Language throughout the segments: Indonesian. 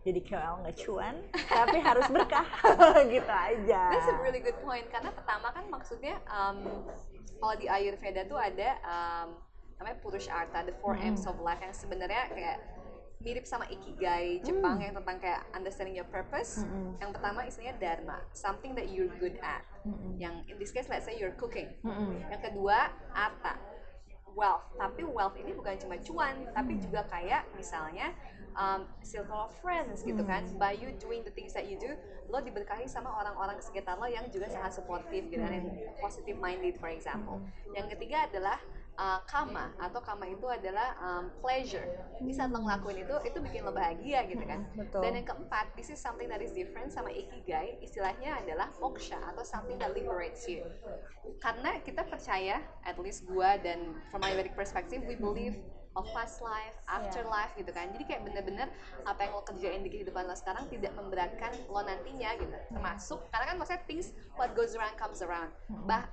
jadi KOL nggak cuan tapi harus berkah gitu aja That's a really good point karena pertama kan maksudnya um, kalau di Ayurveda tuh ada um, namanya Purushartha, the four Hmm. M's of life yang sebenarnya kayak mirip sama Ikigai Jepang yang tentang kayak understanding your purpose. Hmm. Yang pertama istilahnya Dharma, something that you're good at. Yang in this case let's say you're cooking. Mm-mm. Yang kedua Artha, wealth. Tapi wealth ini bukan cuma cuan, tapi juga kayak misalnya um, circle of friends gitu kan. By you doing the things that you do, lo diberkahi sama orang-orang sekitar lo yang juga sangat supportive gitu kan, and positive minded for example. Yang ketiga adalah uh, kama atau kama itu adalah um, pleasure. Di saat lo ngelakuin itu, itu bikin lo bahagia gitu kan. Betul. Dan yang keempat, this is something that is different sama ikigai, istilahnya adalah moksha atau something that liberates you. Karena kita percaya, at least gua dan from Ayurvedic perspective, we believe of past life, afterlife gitu kan. Jadi kayak bener-bener apa yang lo kerjain di kehidupan lo sekarang tidak memberatkan lo nantinya gitu. Termasuk karena kan maksudnya things what goes around comes around. Bah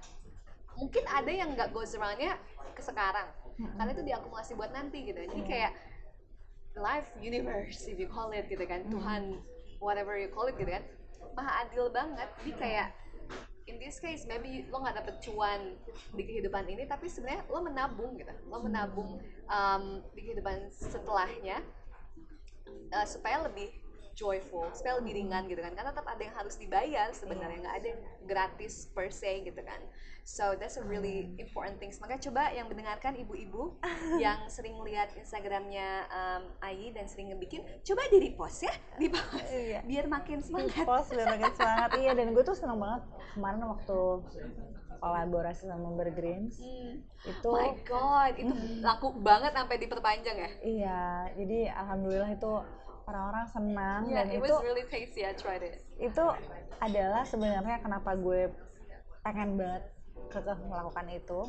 mungkin ada yang nggak goes around-nya ke sekarang. Karena itu diakumulasi buat nanti gitu. Jadi kayak life universe if you call it gitu kan. Tuhan whatever you call it gitu kan. Maha adil banget. Jadi kayak in this case maybe lo nggak dapet cuan di kehidupan ini tapi sebenarnya lo menabung gitu. Lo menabung um, di kehidupan setelahnya uh, supaya lebih joyful supaya lebih ringan gitu kan. Karena tetap ada yang harus dibayar sebenarnya nggak ada yang gratis per se gitu kan. So that's a really important things. Makanya coba yang mendengarkan ibu-ibu yang sering lihat instagramnya um, Ayi dan sering ngebikin coba di repost ya di post. Iya. biar makin semangat. post biar makin semangat. Iya dan gue tuh seneng banget kemarin waktu kolaborasi sama Bergreens Hmm. itu my god itu laku banget sampai diperpanjang ya? Iya jadi alhamdulillah itu orang-orang senang yeah dan it itu was really tasty. I tried it. itu adalah sebenarnya kenapa gue pengen banget kekeh melakukan itu.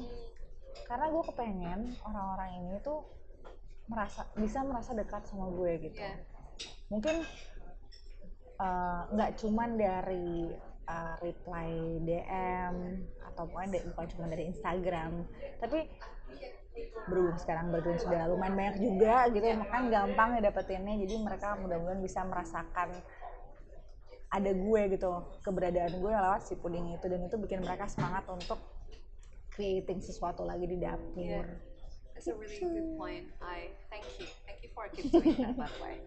Karena gue kepengen orang-orang ini tuh merasa bisa merasa dekat sama gue gitu. Iya. mungkin eh, nggak cuman dari eh, reply DM atau bukan cuma dari Instagram tapi berhubung sekarang berhubung sudah lumayan banyak juga gitu makan gampang ya dapetinnya jadi mereka mudah-mudahan bisa merasakan ada gue gitu keberadaan gue lewat si puding itu dan itu bikin mereka semangat untuk creating sesuatu lagi di dapur Yeah. That's a really good point. I thank you. Thank you for keep doing that by the way.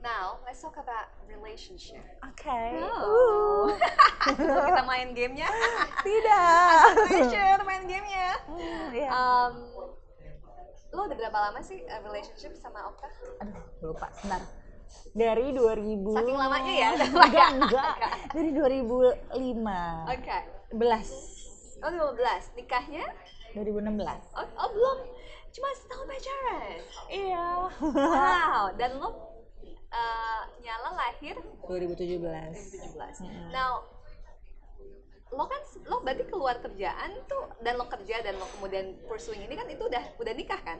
Now, let's talk about relationship. oke Oh. Kita main gamenya. tidak Pressure main gamenya. Hmm, iya. Um, lo udah berapa lama sih uh, relationship sama Okta? aduh lupa sebentar dari 2000 Saking lamanya ya? enggak enggak dari 2005 Oke. belas Oh 15. Nikahnya? 2016 Oh, oh belum. Cuma setahun pacaran. iya Wow. Dan lo uh, nyala lahir 2017 2017. Now, lo kan lo berarti keluar kerjaan tuh dan lo kerja dan lo kemudian pursuing ini kan itu udah udah nikah kan?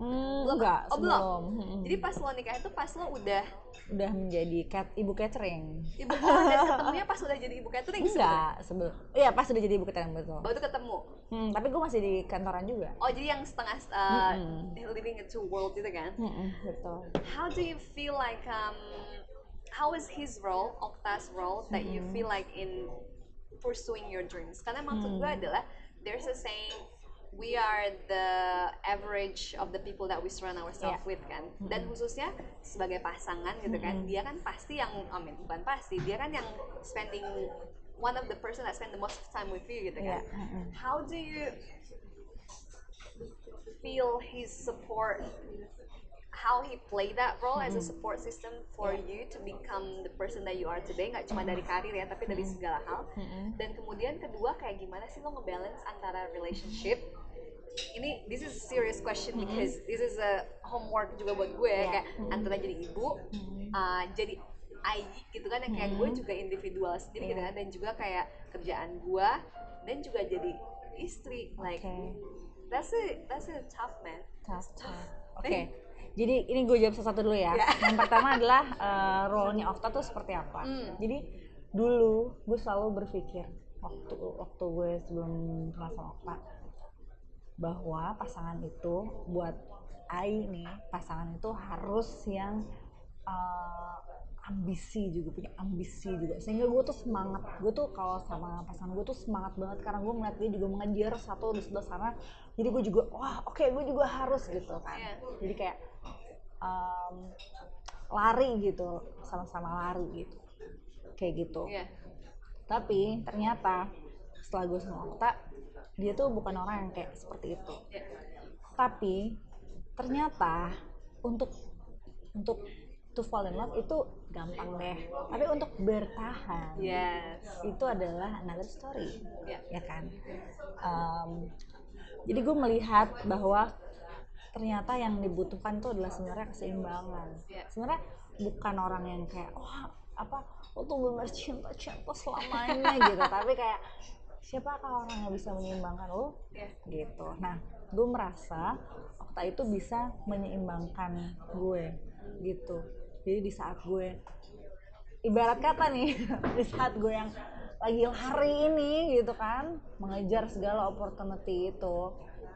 Hmm, Belum? enggak Oh, belum? sebelum Mm-mm. Jadi pas lo nikah itu pas lo udah udah menjadi cat, ibu catering ibu oh, dan ketemunya pas udah jadi ibu catering enggak sebelum iya pas udah jadi ibu catering betul Baru ketemu. hmm, tapi gue masih di kantoran juga Oh jadi yang setengah uh, Mm-mm. living in two world itu kan? Mm-mm, betul How do you feel like um how is his role, Okta's role that you feel like in pursuing your dreams? Karena maksud gue adalah there's a saying we are the average of the people that we surround ourselves Yeah. with kan. Dan khususnya sebagai pasangan gitu kan, dia kan pasti yang I mean bukan pasti, dia kan yang spending one of the person that spend the most time with you gitu kan. mm-mm. How do you feel his support how he play that role as a support system for you to become the person that you are today nggak cuma dari karir ya tapi dari segala hal. Dan kemudian kedua kayak gimana sih lo ngebalance antara relationship? Ini this is a serious question because this is a homework juga buat gue kayak antara jadi ibu uh, jadi I gitu kan yang kayak gue juga individual sendiri gitu kan dan juga kayak kerjaan gue dan juga jadi istri like that's a that's a tough man. Tough, tough. Oke. Jadi ini gue jawab satu dulu ya. Yang pertama adalah eh, role-nya Okta tuh seperti apa. Hmm. Jadi dulu gue selalu berpikir waktu waktu gue sebelum kenal sama Okta bahwa pasangan itu buat Ai nih pasangan itu harus yang eh, ambisi juga punya ambisi juga. Sehingga gue tuh semangat. Gue tuh kalau sama pasangan gue tuh semangat banget karena gue melihat dia juga mengejar satu di sebelah sana. Jadi gue juga wah oke gue juga harus gitu kan. Iya. jadi kayak um, lari gitu sama-sama lari gitu. Kayak gitu. Iya. tapi ternyata setelah gue sama Okta dia tuh bukan orang yang kayak seperti itu. Iya. tapi ternyata untuk untuk to fall in love itu gampang deh tapi untuk bertahan Yes. itu adalah another story Iya. ya kan Em, jadi gue melihat bahwa ternyata yang dibutuhkan itu adalah sebenarnya keseimbangan Iya. sebenarnya bukan orang yang kayak wah apa lo tuh benar cinta cinta selamanya gitu tapi kayak siapakah orang yang bisa menyeimbangkan lo Iya. gitu nah gue merasa Okta itu bisa menyeimbangkan gue gitu jadi di saat gue ibarat kata nih di saat gue yang lagi lari ini gitu kan mengejar segala opportunity itu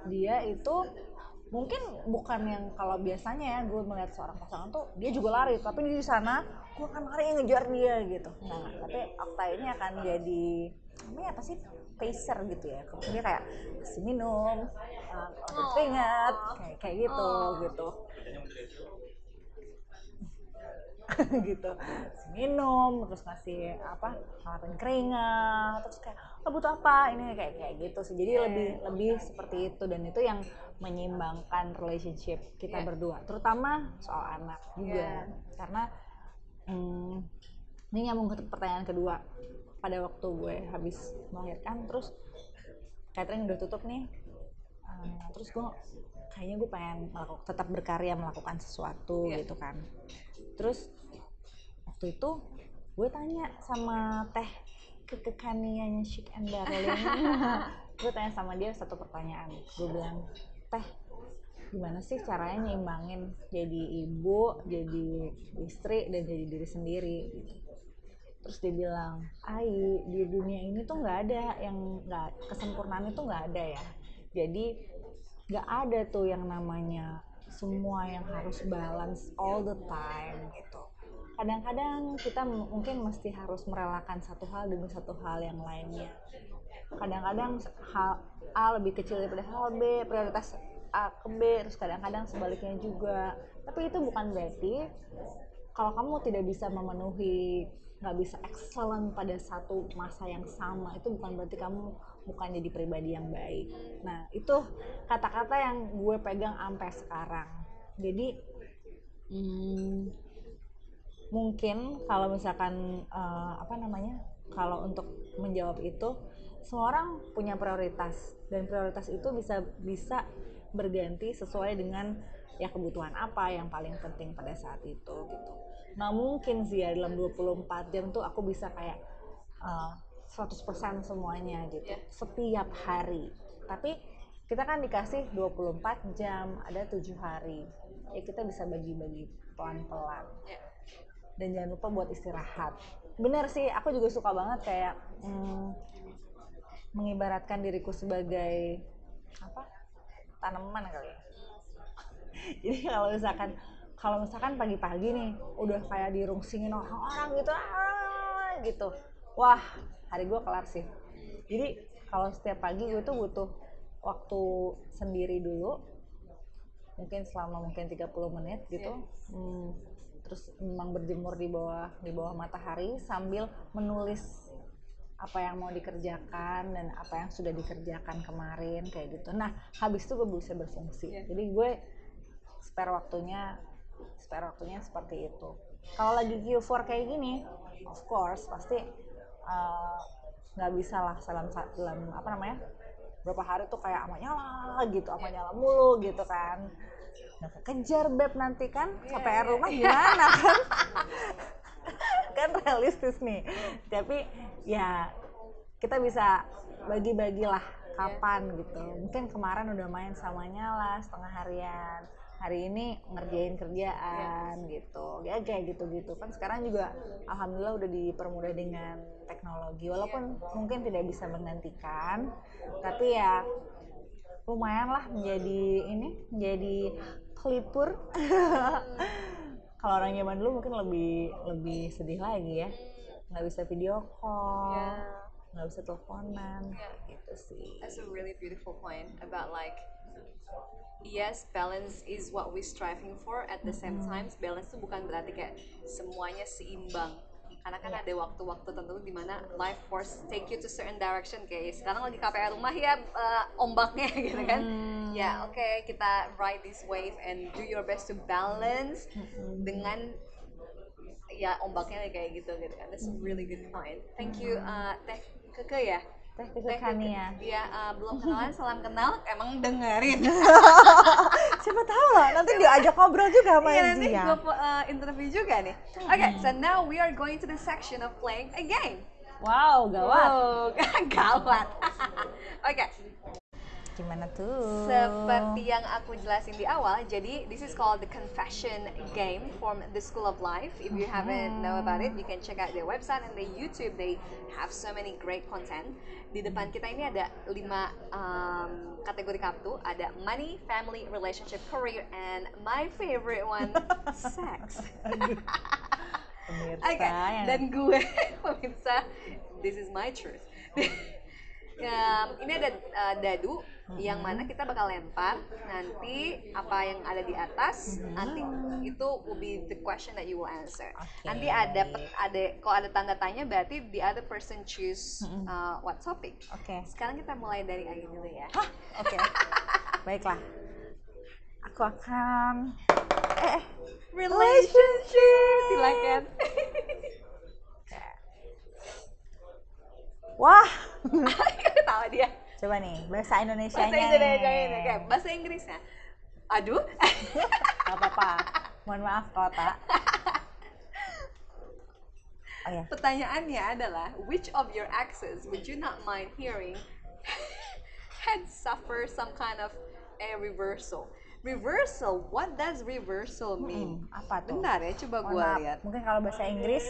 dia itu mungkin bukan yang kalau biasanya ya gue melihat seorang pasangan tuh dia juga lari tapi di sana gue akan lari ngejar dia gitu nah tapi Okta ini akan jadi ini apa sih pacer gitu ya dia kayak kasih minum uh, Oh. keringat kayak kayak gitu Oh. gitu gitu Kasih minum terus ngasih apa ngelakuin keringat terus kayak oh, butuh apa ini kayak kayak gitu sih jadi Yeah. lebih lebih seperti itu dan itu yang menyeimbangkan relationship kita Yeah. berdua terutama soal anak juga Yeah. karena hmm, ini nyambung ke pertanyaan kedua pada waktu gue habis melahirkan terus catering udah tutup nih Uh, terus gue kayaknya gue pengen tetap berkarya melakukan sesuatu Iya. gitu kan terus waktu itu gue tanya sama teh kekekaniannya Chic and Darling gue tanya sama dia satu pertanyaan. Gue bilang teh gimana sih caranya nyimbangin jadi ibu jadi istri dan jadi diri sendiri? Terus dia bilang Ai di dunia ini tuh nggak ada yang nggak kesempurnaan itu nggak ada ya. Jadi nggak ada tuh yang namanya semua yang harus balance all the time gitu. Kadang-kadang kita mungkin mesti harus merelakan satu hal demi satu hal yang lainnya. Kadang-kadang hal A lebih kecil daripada hal B prioritas A ke B terus kadang-kadang sebaliknya juga. Tapi itu bukan berarti kalau kamu tidak bisa memenuhi nggak bisa excellent pada satu masa yang sama itu bukan berarti kamu bukan jadi pribadi yang baik. Nah itu kata-kata yang gue pegang sampai sekarang. Jadi hmm, mungkin kalau misalkan eh, apa namanya kalau untuk menjawab itu semua orang punya prioritas. Dan prioritas itu bisa bisa berganti sesuai dengan ya kebutuhan apa yang paling penting pada saat itu gitu. Nggak mungkin sih ya dalam 24 jam tuh aku bisa kayak eh, 100% semuanya gitu. Iya. setiap hari. Tapi kita kan dikasih 24 jam ada tujuh hari. Ya kita bisa bagi-bagi pelan-pelan. Iya. dan jangan lupa buat istirahat. Bener sih aku juga suka banget kayak hmm, mengibaratkan diriku sebagai apa tanaman kali ya. Jadi kalau misalkan kalau misalkan pagi-pagi nih udah kayak dirungsingin orang-orang gitu ah, gitu. Wah hari gue kelar sih jadi kalau setiap pagi gue tuh butuh waktu sendiri dulu. Mungkin selama mungkin 30 menit gitu. Hmm, terus memang berjemur di bawah di bawah matahari sambil menulis apa yang mau dikerjakan dan apa yang sudah dikerjakan kemarin kayak gitu. Nah habis itu gue bisa berfungsi. Iya. jadi gue spare waktunya spare waktunya seperti itu. Kalau lagi Q4 kayak gini of course pasti uh, nggak bisa lah dalam dalam apa namanya berapa hari tuh kayak ama nyala gitu ama nyala mulu gitu kan. Nah, kejar beb nanti kan Iya, KPR iya. rumah gimana kan? Kan realistis nih. Tapi ya kita bisa bagi-bagilah kapan gitu. Mungkin kemarin udah main sama nyala setengah harian hari ini ngerjain kerjaan gitu. Ya kayak gitu-gitu. Kan sekarang juga alhamdulillah udah dipermudah dengan teknologi walaupun mungkin tidak bisa menggantikan tapi ya lumayan lah menjadi ini menjadi pelipur. Kalau orang zaman dulu mungkin lebih lebih sedih lagi ya. Nggak bisa video call Yeah. nggak bisa teleponan. Yeah. That's a really beautiful point about like yes balance is what we striving for at the same time balance itu bukan berarti kayak semuanya seimbang. Karena kan ada waktu-waktu tertentu di mana life force take you to certain direction kayak sekarang lagi KPR rumah ya eh, ombaknya gitu kan. Ya oke kita ride this wave and do your best to balance dengan ya ombaknya kayak gitu gitu kan. That's a really good point. Thank you uh, teh keke ya teh Keke. Iya, uh, belum kenalan, salam kenal. Emang dengerin. siapa tahu lah nanti diajak ngobrol juga sama Iya, nanti gue uh, interview juga nih. Oke, so now we are going to the section of playing a game. wow gawat Wow, gawat. Oke, gimana tuh seperti yang aku jelasin di awal, jadi this is called the confession game from the School of Life. If you haven't know about it, you can check out their website and their YouTube. They have so many great content. Di depan kita ini ada lima um, kategori kartu. Ada money, family, relationship, career, and my favorite one, sex. pemirsa Oke, yang dan gue pemirsa, this is my truth. Ini ada uh, dadu yang mana kita bakal lempar. Nanti apa yang ada di atas nanti itu will be the question that you will answer. Oke. Nanti ada ada kalau ada tanda tanya berarti the other person choose uh, what topic. oke. Sekarang kita mulai dari Ayu dulu ya. oke. Baiklah. Aku akan eh eh, Relationship, silakan. wah Tahu dia. coba nih bahasa Indonesia Bahasa Indonesia ini kayak bahasa Inggrisnya. Aduh. Gak apa-apa. Mohon maaf kalau tak. Oh ya, Pertanyaannya adalah, which of your exes would you not mind hearing had suffer some kind of a reversal? Reversal, what does reversal mean? apa tuh? Bentar ya, coba gue lihat. Mungkin kalau bahasa Inggris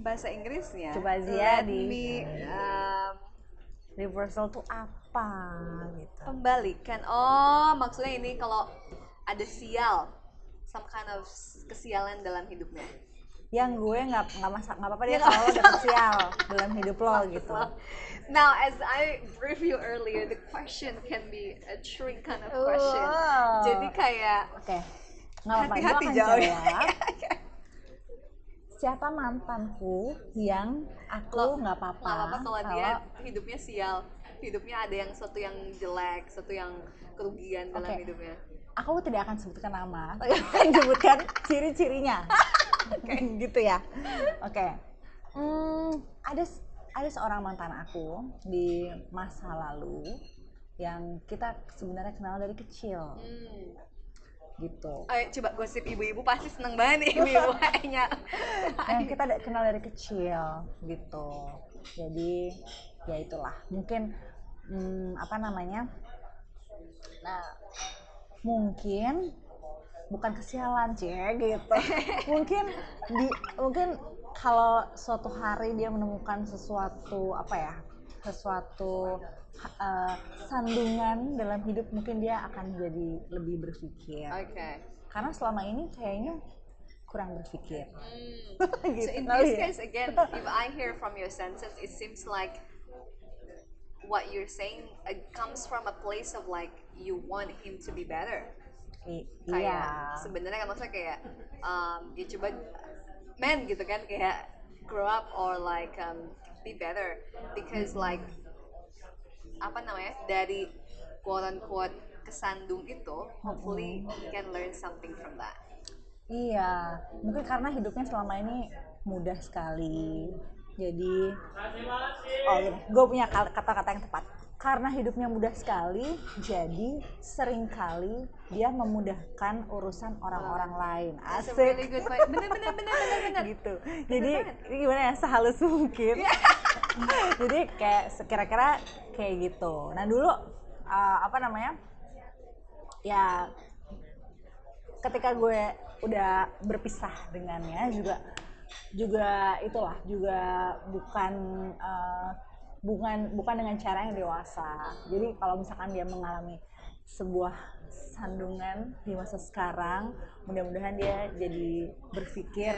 Bahasa Inggrisnya. Coba Zia di- me, um, reversal tuh apa gitu. kembalikan. Oh, maksudnya ini kalau ada sial, some kind of kesialan dalam hidupnya. Yang gue nggak nggak masak nggak apa-apa dia Ya, kalau dapet sial dalam hidup lo gitu. Now, as I briefed you earlier, the question can be a trick kind of question. Oh. Jadi kayak Oke, nggak apa-apa. Gue hati-hati akan jawab. Siapa mantanku yang aku nggak apa-apa apa-apa kalau dia hidupnya sial, hidupnya ada yang sesuatu yang jelek, sesuatu yang kerugian dalam Oke. hidupnya. aku tidak akan sebutkan nama, akan sebutkan ciri-cirinya. gitu ya. Oke. Hmm, ada ada seorang mantan aku di masa lalu yang kita sebenarnya kenal dari kecil Hmm. Gitu. Ayo coba gosip ibu-ibu pasti seneng banget nih ibu-ibu kayaknya. Yang kita da- kenal dari kecil gitu. Jadi ya itulah. Mungkin hmm, apa namanya? Nah, mungkin bukan kesialan cie gitu. mungkin di mungkin kalau suatu hari dia menemukan sesuatu apa ya? sesuatu uh, sandungan dalam hidup mungkin dia akan jadi lebih berpikir. Oke. Karena selama ini kayaknya kurang berpikir. Hmm. gitu So in this ya. case again, if I hear from your senses, it seems like what you're saying uh, comes from a place of like you want him to be better. I- Kayak iya. sebenarnya kan maksudnya kayak um, ya coba men gitu kan kayak grow up or like um, be better because like apa namanya dari quote unquote kesandung itu hopefully he can learn something from that. Iya, mungkin karena hidupnya selama ini mudah sekali. Jadi, oh gini, gue punya kata-kata yang tepat. Karena hidupnya mudah sekali, jadi sering kali dia memudahkan urusan orang-orang lain. Asik. really good point. Bener bener bener bener bener. gitu. Jadi ini gimana ya sehalus mungkin. Jadi kayak sekira-kira kayak gitu. Nah dulu uh, apa namanya? Ya ketika gue udah berpisah dengannya juga juga itulah juga bukan uh, bukan bukan dengan cara yang dewasa. Jadi kalau misalkan dia mengalami sebuah sandungan di masa sekarang mudah-mudahan dia jadi berpikir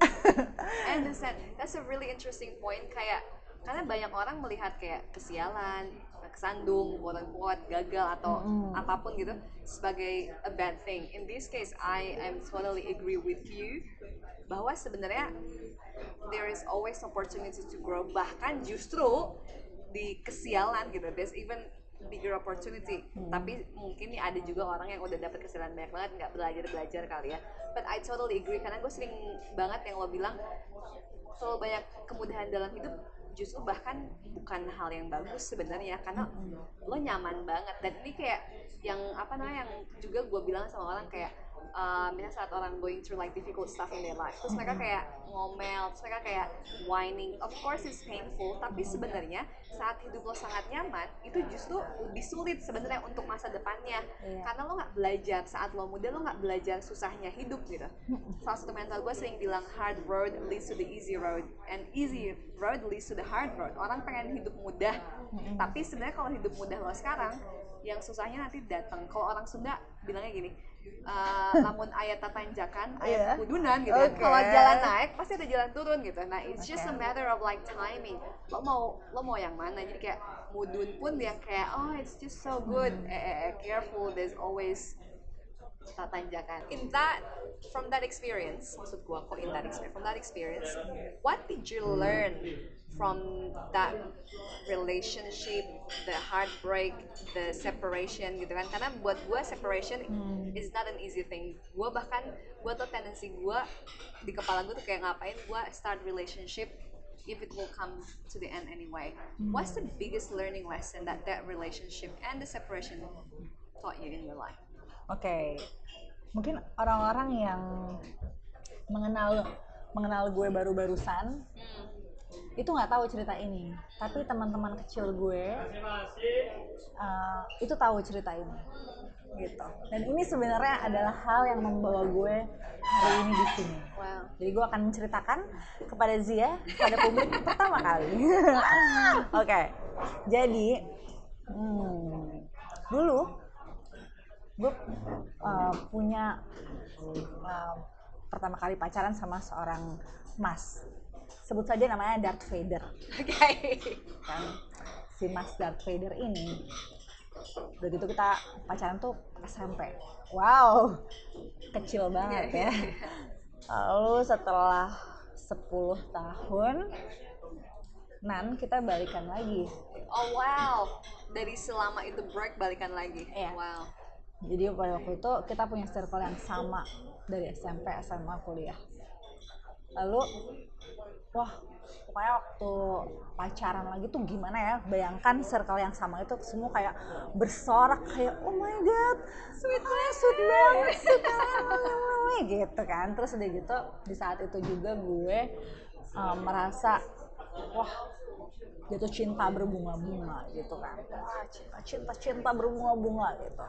I understand. That's a really interesting point. Kayak karena banyak orang melihat kayak kesialan, kesandung, quote gagal atau Mm-mm. apa pun gitu sebagai a bad thing. In this case, I am totally agree with you bahwa sebenarnya there is always opportunity to grow. Bahkan justru di kesialan gitu, there's even bigger opportunity. Tapi mungkin nih ada juga orang yang udah dapet kesialan banyak banget nggak belajar belajar kali ya. But I totally agree karena gue sering banget yang lo bilang terlalu banyak kemudahan dalam hidup justru bahkan bukan hal yang bagus sebenarnya karena lo nyaman banget. Dan ini kayak yang apa namanya yang juga gue bilang sama orang kayak uh, misalnya saat orang going through like difficult stuff in their life terus mereka kayak ngomel terus mereka kayak whining. Of course it's painful tapi sebenarnya saat hidup lo sangat nyaman itu justru lebih sulit sebenarnya untuk masa depannya. Iya. karena lo nggak belajar saat lo muda lo nggak belajar susahnya hidup gitu. Salah satu mentor gue sering bilang hard road leads to the easy road and easy road leads to the hard road. Orang pengen hidup mudah tapi sebenarnya kalau hidup mudah lo sekarang yang susahnya nanti datang. Kalau orang Sunda bilangnya gini eh, lamun ayat tanjakan ayat Iya. kudunan gitu ya. Oke. kalau jalan naik pasti ada jalan turun gitu nah it's just a matter of like timing lo mau lo mau yang mana jadi kayak mudun pun yang kayak oh it's just so good eh, eh, eh, careful there's always tanjakan. In that, from that experience, maksud gua kok in that experience, from that experience, what did you learn from that relationship, the heartbreak, the separation gitu kan? Karena buat gua separation is not an easy thing. Gua bahkan gua tuh tendensi gua di kepala gua tuh kayak ngapain gua start relationship if it will come to the end anyway. What's the biggest learning lesson that that relationship and the separation taught you in your life? Oke, mungkin orang-orang yang mengenal mengenal gue baru-barusan itu nggak tahu cerita ini, tapi teman-teman kecil gue uh, itu tahu cerita ini, gitu. Dan ini sebenarnya adalah hal yang membawa gue hari ini di sini. Wow. Jadi gue akan menceritakan kepada Zia pada publik pertama kali. Oke, jadi hmm, dulu gue uh, punya uh, pertama kali pacaran sama seorang mas. Sebut saja namanya Darth Vader. Okay. Kan si Mas Darth Vader ini udah gitu kita pacaran tuh SMP. Wow, kecil banget ya. Lalu setelah 10 tahun, Nan kita balikan lagi. Oh wow. Dari selama itu break balikan lagi. Iya. Wow. Jadi pada waktu itu kita punya circle yang sama dari SMP, SMA, kuliah. Lalu, wah, pokoknya waktu pacaran lagi tuh gimana ya? Bayangkan circle yang sama itu semua kayak bersorak kayak, oh my god, sweet banget, sweet banget, sweet banget, gitu kan. Terus udah gitu, di saat itu juga gue uh, merasa, wah, jatuh cinta berbunga-bunga gitu kan. Wah, cinta, cinta, cinta berbunga-bunga gitu.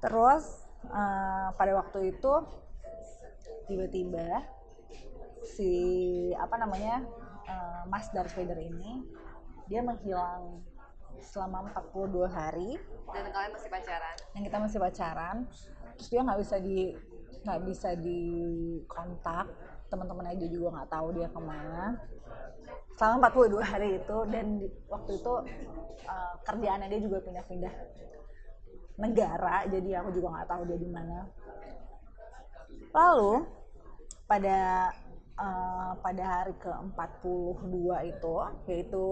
Terus eh, pada waktu itu tiba-tiba si apa namanya eh, Mas Darth Vader ini dia menghilang selama 42 hari. Dan kalian masih pacaran. yang kita masih pacaran. Terus dia nggak bisa di nggak bisa dikontak. Teman-teman aja juga nggak tahu dia ke mana. Selama 42 hari itu dan di- waktu itu eh, kerjaannya dia juga pindah-pindah negara. Jadi aku juga nggak tahu dia di mana. Lalu pada eh, pada hari ke 42 itu yaitu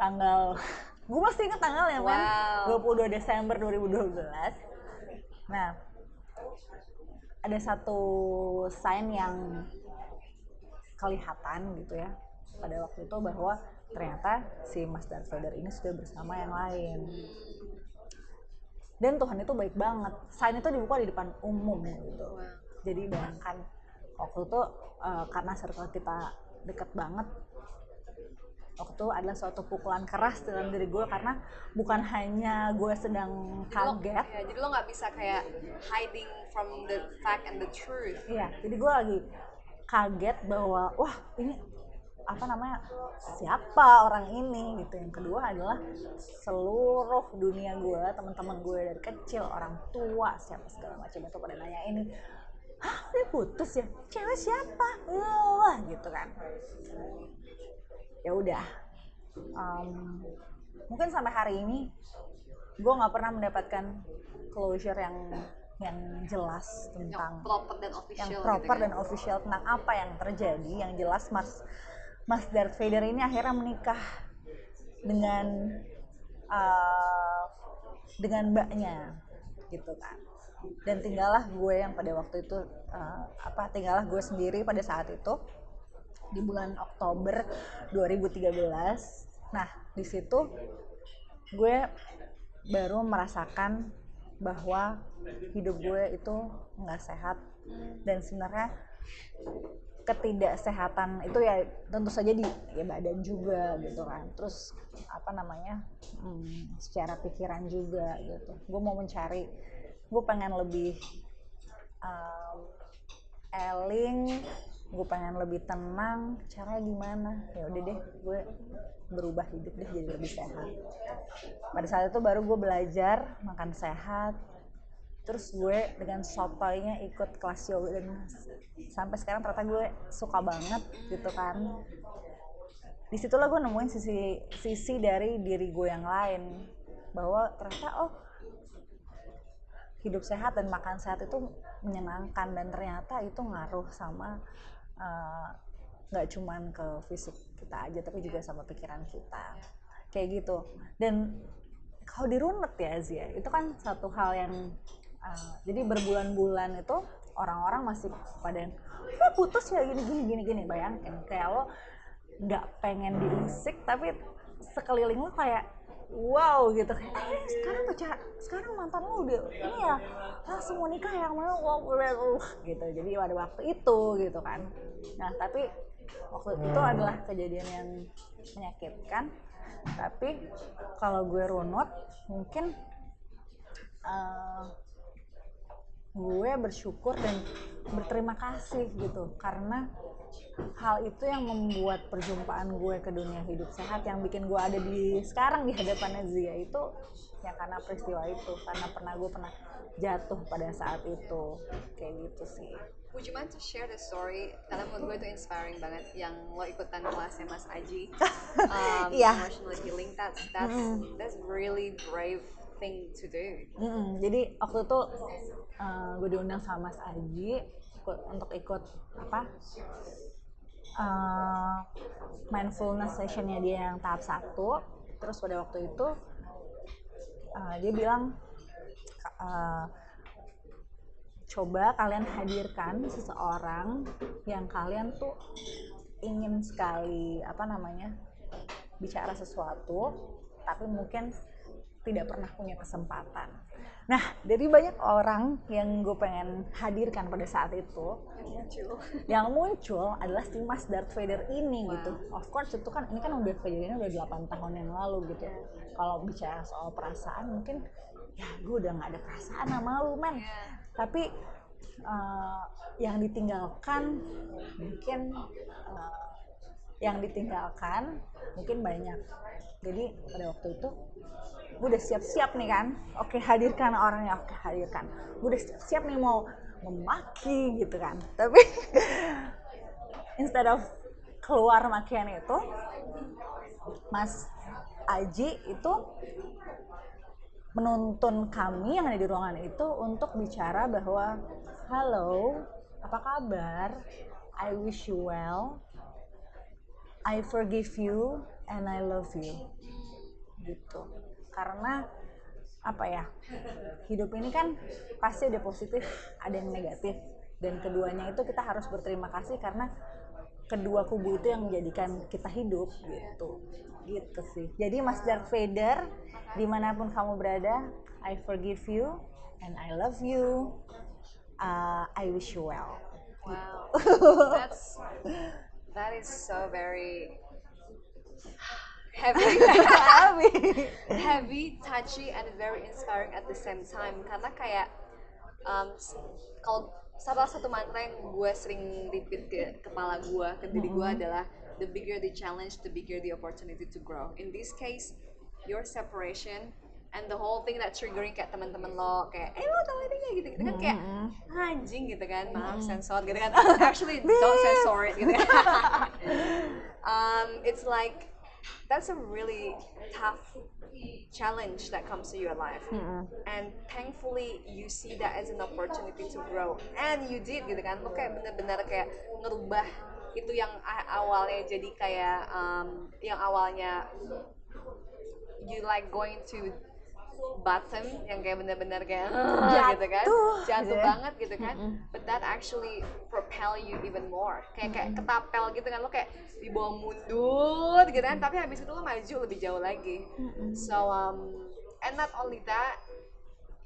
tanggal gue masih ingat tanggalnya men Wow. 22 Desember 2012 nah ada satu sign yang kelihatan gitu ya pada waktu itu bahwa ternyata si Mas Darth Vader ini sudah bersama yang lain. Dan Tuhan itu baik banget. Sign itu dibuka di depan umum gitu. Jadi bayangkan waktu itu eh, karena circle kita deket banget waktu itu adalah suatu pukulan keras dalam diri gue karena bukan hanya gue sedang kaget. Ya, jadi lo nggak bisa kayak hiding from the fact and the truth. Iya, jadi gue lagi kaget bahwa wah ini apa namanya siapa orang ini? Gitu. Yang kedua adalah seluruh dunia gue teman-teman gue dari kecil orang tua siapa segala macam itu pada nanya ini hah udah putus ya? Cewek siapa? Wah gitu kan. Ya udah. Um, mungkin sampai hari ini gue nggak pernah mendapatkan closure yang yang jelas tentang yang proper dan official yang gitu proper kan. dan official tentang apa yang terjadi yang jelas Mas Mas Darth Vader ini akhirnya menikah dengan uh, dengan mbaknya gitu kan dan tinggallah gue yang pada waktu itu uh, apa tinggallah gue sendiri pada saat itu di bulan Oktober 2013 nah di situ gue baru merasakan bahwa hidup gue itu nggak sehat. Dan sebenarnya ketidaksehatan itu ya tentu saja di ya badan juga gitu kan. Terus apa namanya hmm, secara pikiran juga gitu. Gue mau mencari gue pengen lebih um, eling gue pengen lebih tenang. Caranya gimana? Ya udah deh gue berubah hidup deh jadi lebih sehat. Pada saat itu baru gue belajar makan sehat. Terus gue dengan sotoynya ikut kelas yoga dan sampai sekarang ternyata gue suka banget gitu kan. Di situlah gue nemuin sisi sisi dari diri gue yang lain. Bahwa ternyata oh hidup sehat dan makan sehat itu menyenangkan. Dan ternyata itu ngaruh sama eh, nggak uh, cuman ke fisik kita aja tapi juga sama pikiran kita. Kayak gitu. Dan kalau dirunut ya Zia itu kan satu hal yang uh, jadi berbulan-bulan itu orang-orang masih pada oh, putus ya gini gini gini gini. Bayangin kayak lo nggak pengen diusik tapi sekeliling lo kayak wow gitu. Kayak eh sekarang pacar sekarang mantan lo udah ini ya langsung mau nikah yang mau wow gitu. Jadi pada waktu itu gitu kan. Nah tapi waktu itu adalah kejadian yang menyakitkan. Tapi kalau gue runut mungkin uh, gue bersyukur dan berterima kasih gitu karena hal itu yang membuat perjumpaan gue ke dunia hidup sehat yang bikin gue ada di sekarang di hadapannya Zia itu ya karena peristiwa itu karena pernah gue pernah jatuh pada saat itu kayak gitu sih Would you mind to share the story? Karena menurut gue itu inspiring banget yang lo ikutan kelasnya Mas Aji um, Iya. emotional healing that's that's that's really brave thing to do. Mm-mm. jadi waktu itu uh, gue diundang sama Mas Aji untuk ikut apa uh, mindfulness sessionnya dia yang tahap satu. Terus pada waktu itu uh, dia bilang uh, coba kalian hadirkan seseorang yang kalian tuh ingin sekali apa namanya bicara sesuatu tapi mungkin tidak pernah punya kesempatan. Nah, dari banyak orang yang gue pengen hadirkan pada saat itu, yang muncul adalah si Mas Darth Vader ini gitu. Of course itu kan ini kan udah kejadiannya udah 8 tahun yang lalu gitu. Kalau bicara soal perasaan mungkin ya gue udah nggak ada perasaan sama lu men. Tapi uh, yang ditinggalkan mungkin uh, yang ditinggalkan mungkin banyak. Jadi pada waktu itu gue udah siap-siap nih kan. Oke hadirkan orangnya. Oke hadirkan. Gue udah siap-siap nih mau memaki gitu kan. Tapi instead of keluar makian itu Mas Aji itu menuntun kami yang ada di ruangan itu untuk bicara bahwa halo apa kabar? I wish you well. I forgive you and I love you. Gitu karena apa ya hidup ini kan pasti ada positif ada yang negatif. Dan keduanya itu kita harus berterima kasih karena kedua kubu itu yang menjadikan kita hidup gitu. Gitu sih. Jadi Mas Darth Vader di mana pun kamu berada I forgive you and I love you. Uh, I wish you well. Wow, that's that is so very heavy, heavy, touchy, and very inspiring at the same time. Karena kayak um, kalau salah satu mantra yang gue sering repeat ke kepala gue, ke diri gue adalah the bigger the challenge, the bigger the opportunity to grow. In this case, your separation and the whole thing that triggering kayak teman-teman lo kayak eh lo tau ini nggak gitu gitu kan kayak Mm-mm. anjing gitu kan maaf Mm. sensor gitu kan actually don't censor it gitu kan um, it's like that's a really tough challenge that comes to your life. Mm-mm. and thankfully you see that as an opportunity to grow. And you did gitu kan. Lo kayak bener-bener kayak ngerubah itu yang awalnya. Jadi kayak um, yang awalnya you like going to bottom yang kayak bener-bener kayak "Ah," gitu kan? Jatuh, jatuh gitu ya. banget gitu kan? But that actually propel you even more. Kayak kayak ketapel gitu kan? Lo kayak dibawa mundur gitu kan? Tapi habis itu lo maju lebih jauh lagi. So um, and not only that,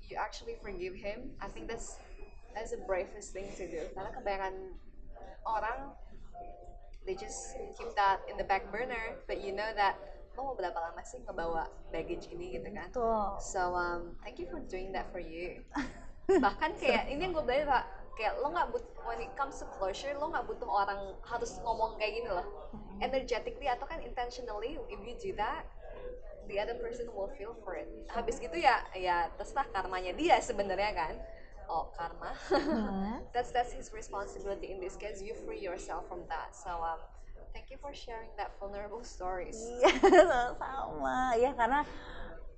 you actually forgive him. I think that's that's the bravest thing to do. Karena kebanyakan orang they just keep that in the back burner, but you know that lo mau berapa lama sih ngebawa baggage ini gitu kan? Betul. So um, thank you for doing that for you. Bahkan kayak ini yang gue belajar pak, kayak lo nggak butuh when it comes to closure lo nggak butuh orang harus ngomong kayak gini loh. Energetically atau kan intentionally if you do that, the other person will feel for it. Habis gitu ya ya terserah karmanya dia sebenarnya kan. Oh karma. Hmm. that's that's his responsibility in this case. You free yourself from that. So um, thank you for sharing that vulnerable stories. Iya, sama. Ya karena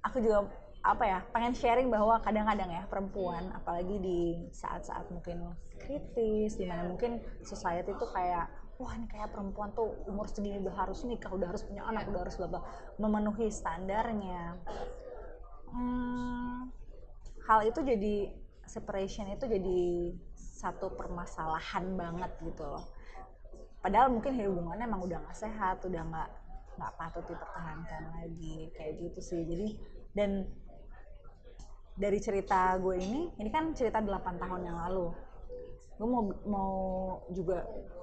aku juga apa ya pengen sharing bahwa kadang-kadang ya perempuan apalagi di saat-saat mungkin kritis di mana mungkin society tuh kayak wah ini kayak perempuan tuh umur segini udah harus nikah udah harus punya anak udah harus bla bla memenuhi standarnya Hmm, hal itu jadi separation itu jadi satu permasalahan banget gitu loh padahal mungkin hubungannya emang udah nggak sehat udah nggak nggak patut dipertahankan lagi kayak gitu sih. Jadi dan dari cerita gue ini ini kan cerita 8 tahun yang lalu. Gue mau mau juga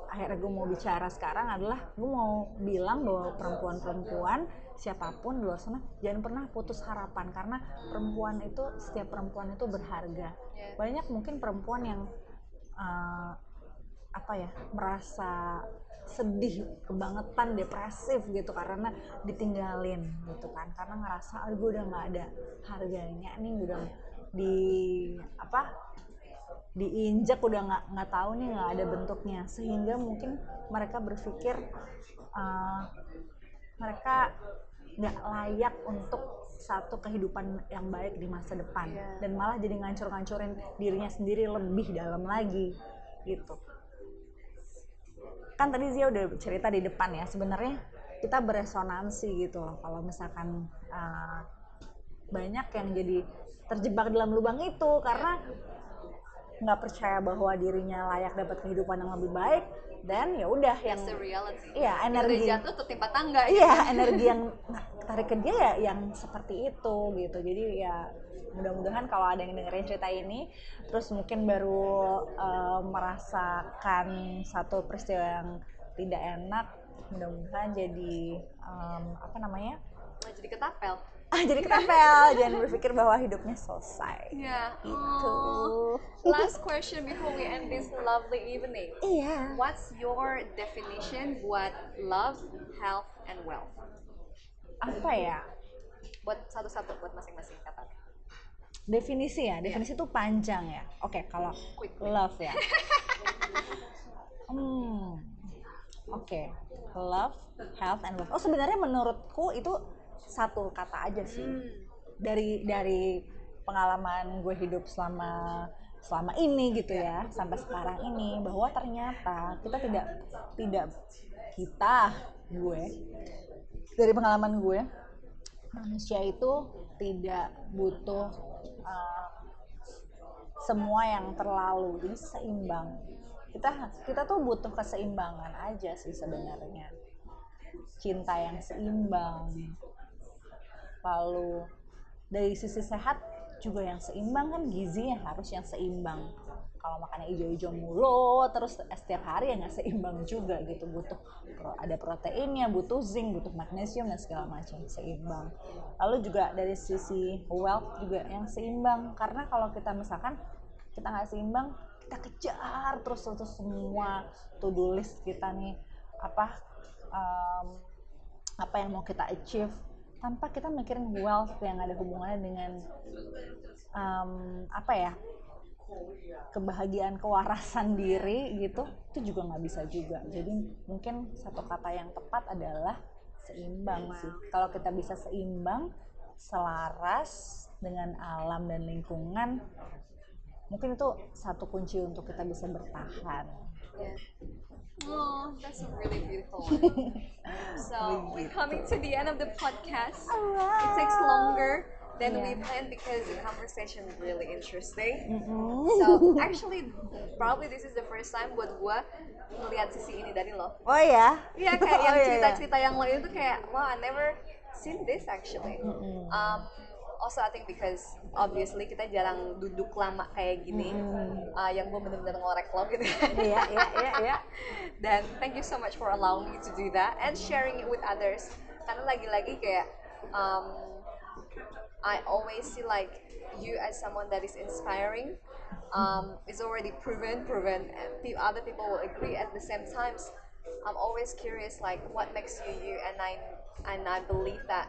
akhirnya gue mau bicara sekarang adalah gue mau bilang bahwa perempuan-perempuan siapa pun di luar sana jangan pernah putus harapan. Karena perempuan itu setiap perempuan itu berharga. Yeah. banyak mungkin perempuan yang eh, apa ya merasa sedih kebangetan depresif gitu karena ditinggalin gitu kan. Karena ngerasa "Ah, gue udah nggak ada harganya nih udah di apa diinjak udah nggak nggak tahu nih nggak ada bentuknya. Sehingga mungkin mereka berpikir eh, mereka nggak layak untuk satu kehidupan yang baik di masa depan. Iya. dan malah jadi ngancur-ngancurin dirinya sendiri lebih dalam lagi gitu kan tadi Zia udah cerita di depan ya sebenarnya kita beresonansi gitu loh kalau misalkan uh, banyak yang jadi terjebak dalam lubang itu karena nggak percaya bahwa dirinya layak dapat kehidupan yang lebih baik dan ya udah yang iya Kita udah energi jatuh tertimpa tangga. gitu. iya energi yang nah, tarik ke dia ya yang seperti itu gitu jadi ya mudah-mudahan kalau ada yang dengerin cerita ini terus mungkin baru eh, merasakan satu peristiwa yang tidak enak mudah-mudahan jadi em, apa namanya jadi ketapel. ah jadi ketempel jangan berpikir bahwa hidupnya selesai Ya. gitu Oh. Last question before we end this lovely evening. iya What's your definition buat love, health, and wealth? apa ya Buat satu-satu buat masing-masing kata. Definisi ya definisi itu panjang ya. Oke kalau Quick. love ya. Hmm oke. Love health and wealth oh sebenarnya menurutku itu satu kata aja sih. Hmm. dari dari pengalaman gue hidup selama selama ini gitu ya sampai sekarang ini bahwa ternyata kita tidak tidak kita gue dari pengalaman gue manusia itu tidak butuh uh, semua yang terlalu jadi seimbang kita kita tuh butuh keseimbangan aja sih sebenarnya. Cinta yang seimbang lalu dari sisi sehat juga yang seimbang kan gizinya harus yang seimbang kalau makannya hijau-hijau mulu terus setiap hari ya nggak seimbang juga gitu. Butuh ada proteinnya butuh zinc butuh magnesium dan segala macam seimbang. Lalu juga dari sisi wealth juga yang seimbang. Karena kalau kita misalkan kita nggak seimbang kita kejar terus terus semua to do list kita nih apa um, apa yang mau kita achieve tanpa kita mikirin wealth yang ada hubungannya dengan um, apa ya kebahagiaan kewarasan diri gitu itu juga nggak bisa juga jadi mungkin satu kata yang tepat adalah seimbang sih kalau kita bisa seimbang selaras dengan alam dan lingkungan mungkin itu satu kunci untuk kita bisa bertahan Yeah. Oh, that's a really beautiful one. so we're coming to the end of the podcast. It takes longer than we Yeah. planned because the conversation is really interesting. Mm-mm. So actually, probably this is the first time buat gua melihat sisi ini dari lo. oh ya Iya kayak yang Oh, iya, iya. cerita-cerita yang lain itu kayak wow I never seen this actually. Mm-mm. Um, also I think because obviously kita jarang duduk lama kayak gini, Mm-mm. uh, yang gue bener-bener ngorek lo gitu. iya iya iya iya Dan thank you so much for allowing me to do that and sharing it with others. Karena lagi-lagi kayak um, I always see like you as someone that is inspiring. Um, it's already proven, proven, and other people will agree. At the same times, I'm always curious like what makes you you, and I and I believe that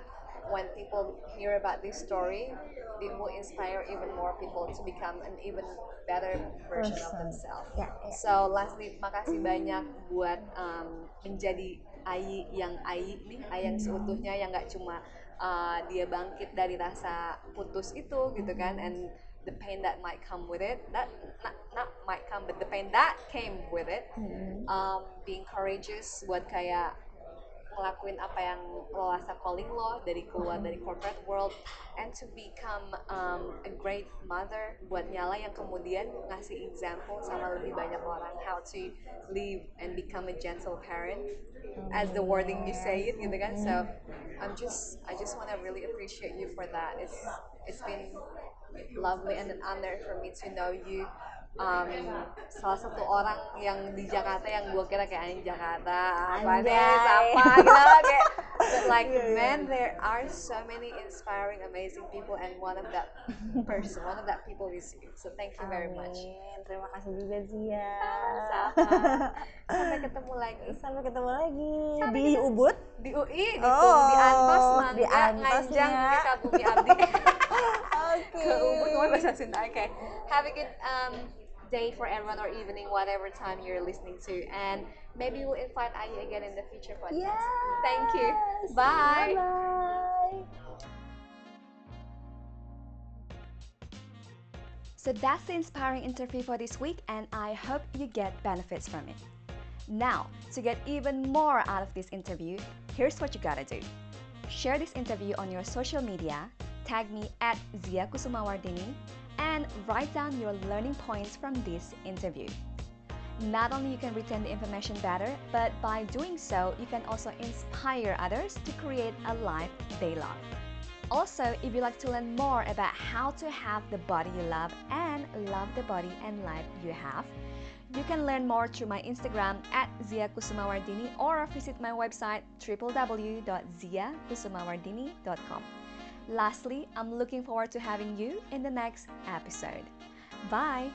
when people hear about this story, it will inspire even more people to become an even better version of themselves. Ya, ya. So lastly, makasih banyak buat um, menjadi Ayi yang Ayi nih, Ayi yang seutuhnya yang nggak cuma uh, dia bangkit dari rasa putus itu gitu kan, and the pain that might come with it, that not, not might come, but the pain that came with it, Mm-mm. um, being courageous buat kayak ngelakuin apa yang lo rasa calling lo dari keluar dari corporate world and to become um, a great mother buat nyala yang kemudian ngasih example sama lebih banyak orang how to live and become a gentle parent as the wording you say it gitu kan? So I'm just I just want to really appreciate you for that. It's it's been lovely and an honor for me to know you um, salah satu orang yang di Jakarta yang gue kira kayak anjing Jakarta apa Anjay. siapa gitu kayak but like Iya, iya. man there are so many inspiring amazing people and one of that person one of that people is you so thank you very much Amin. terima kasih juga Zia Sama. sampai ketemu lagi sampai ketemu lagi Sampai di ketemu. Ubud di UI di, Oh, di Antos Mangga di Antosnya. Nganjang Desa Bumi Abdi oke ke Ubud ngomong bahasa Sunda oke have a good um, day for everyone or evening whatever time you're listening to. And maybe we'll invite Ayu again in the future podcast Yes. thank you. Bye. Bye So that's the inspiring interview for this week, and I hope you get benefits from it. Now, to get even more out of this interview, here's what you gotta do. Share this interview on your social media, tag me at Zia Kusumawardini, and write down your learning points from this interview. Not only you can retain the information better, but by doing so, you can also inspire others to create a life they love. Also, if you'd like to learn more about how to have the body you love and love the body and life you have, you can learn more through my Instagram at Zia Kusumawardini or visit my website www.ziakusumawardini.com. Lastly, I'm looking forward to having you in the next episode. Bye!